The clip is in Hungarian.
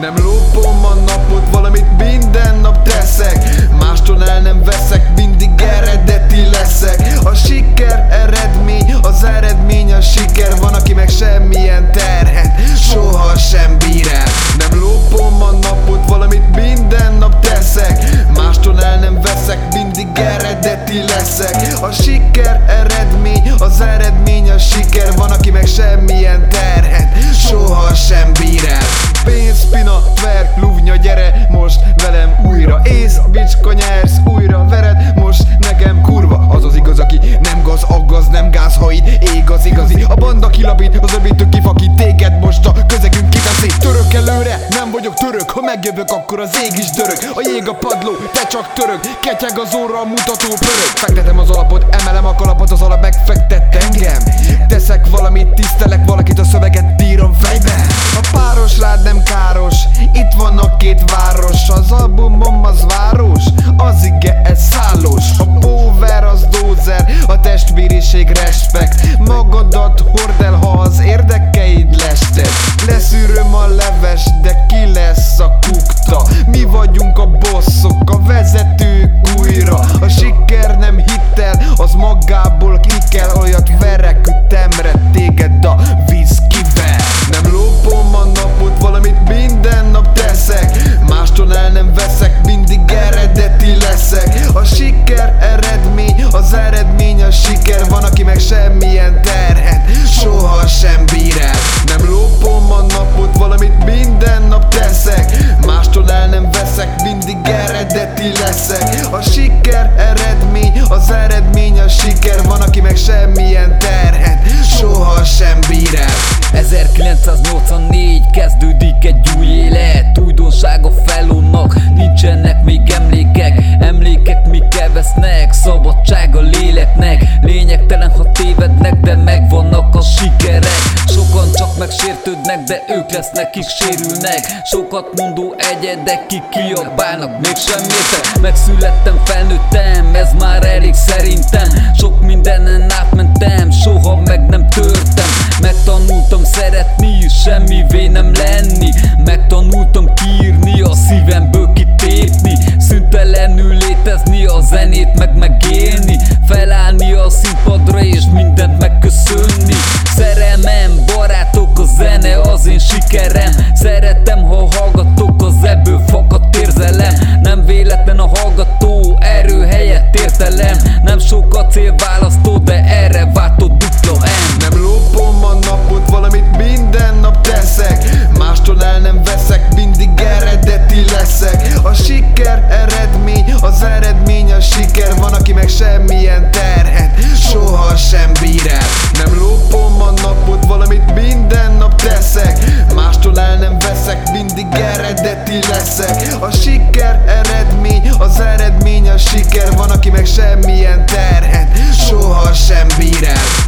Nem lopom a napot, valamit minden nap teszek. Mástól el nem veszek, mindig eredeti leszek. A siker eredmény, az eredmény a siker. Van, aki meg semmilyen terhet, soha sem bír el. Nem lopom a napot, valamit minden nap teszek. Mástól el nem veszek, mindig eredeti leszek. A siker siker Van, aki meg semmilyen terhet, soha sem bír el. Pénz, pina, tver, luvnya, gyere most velem újra Ész, bicska, nyersz, újra vered most nekem kurva Az az igaz, aki nem gaz, aggaz, nem gáz, ha itt ég az igazi. A banda kilabít, az öbítő kifakít téged most a közegünk kiteszi Török előre, nem vagyok török, ha megjövök akkor az ég is dörög. A jég a padló, te csak török, ketyeg az óra, mutató pörög. Fektetem az alapot, emelem Testvériség respekt. Magadat hord el, ha az érdekeid lested Leszűröm a leves, eredeti Sokan csak megsértődnek, de ők lesznek, kik sérülnek. Sokat mondó egyedek, kik kiabálnak, mégsem értek. Megszülettem, felnőttem, ez már elég szerintem. Sok mindenen átmentem, soha meg nem törtem. Megtanultam szeretni, semmivé nem lenni. Megtanultam kiírni, a szívemből kitépni. Szüntelenül létezni, a zenét meg megélni. Felállni a színpadra és mindent sikerem Szeretem, ha hallgatok, az ebből fakadt érzelem. Nem véletlen a hallgató, erő helyett értelem. Nem sok a célválasztó, de erre váltott dupla M. Nem lopom a napot, valamit minden nap teszek. Mástól el nem veszek, mindig eredeti leszek. A siker eredmény, az eredmény a siker. Van, aki meg semmilyen terhet, soha sem leszek A siker eredmény, az eredmény a siker. Van, aki meg semmilyen terhet, soha sem bír el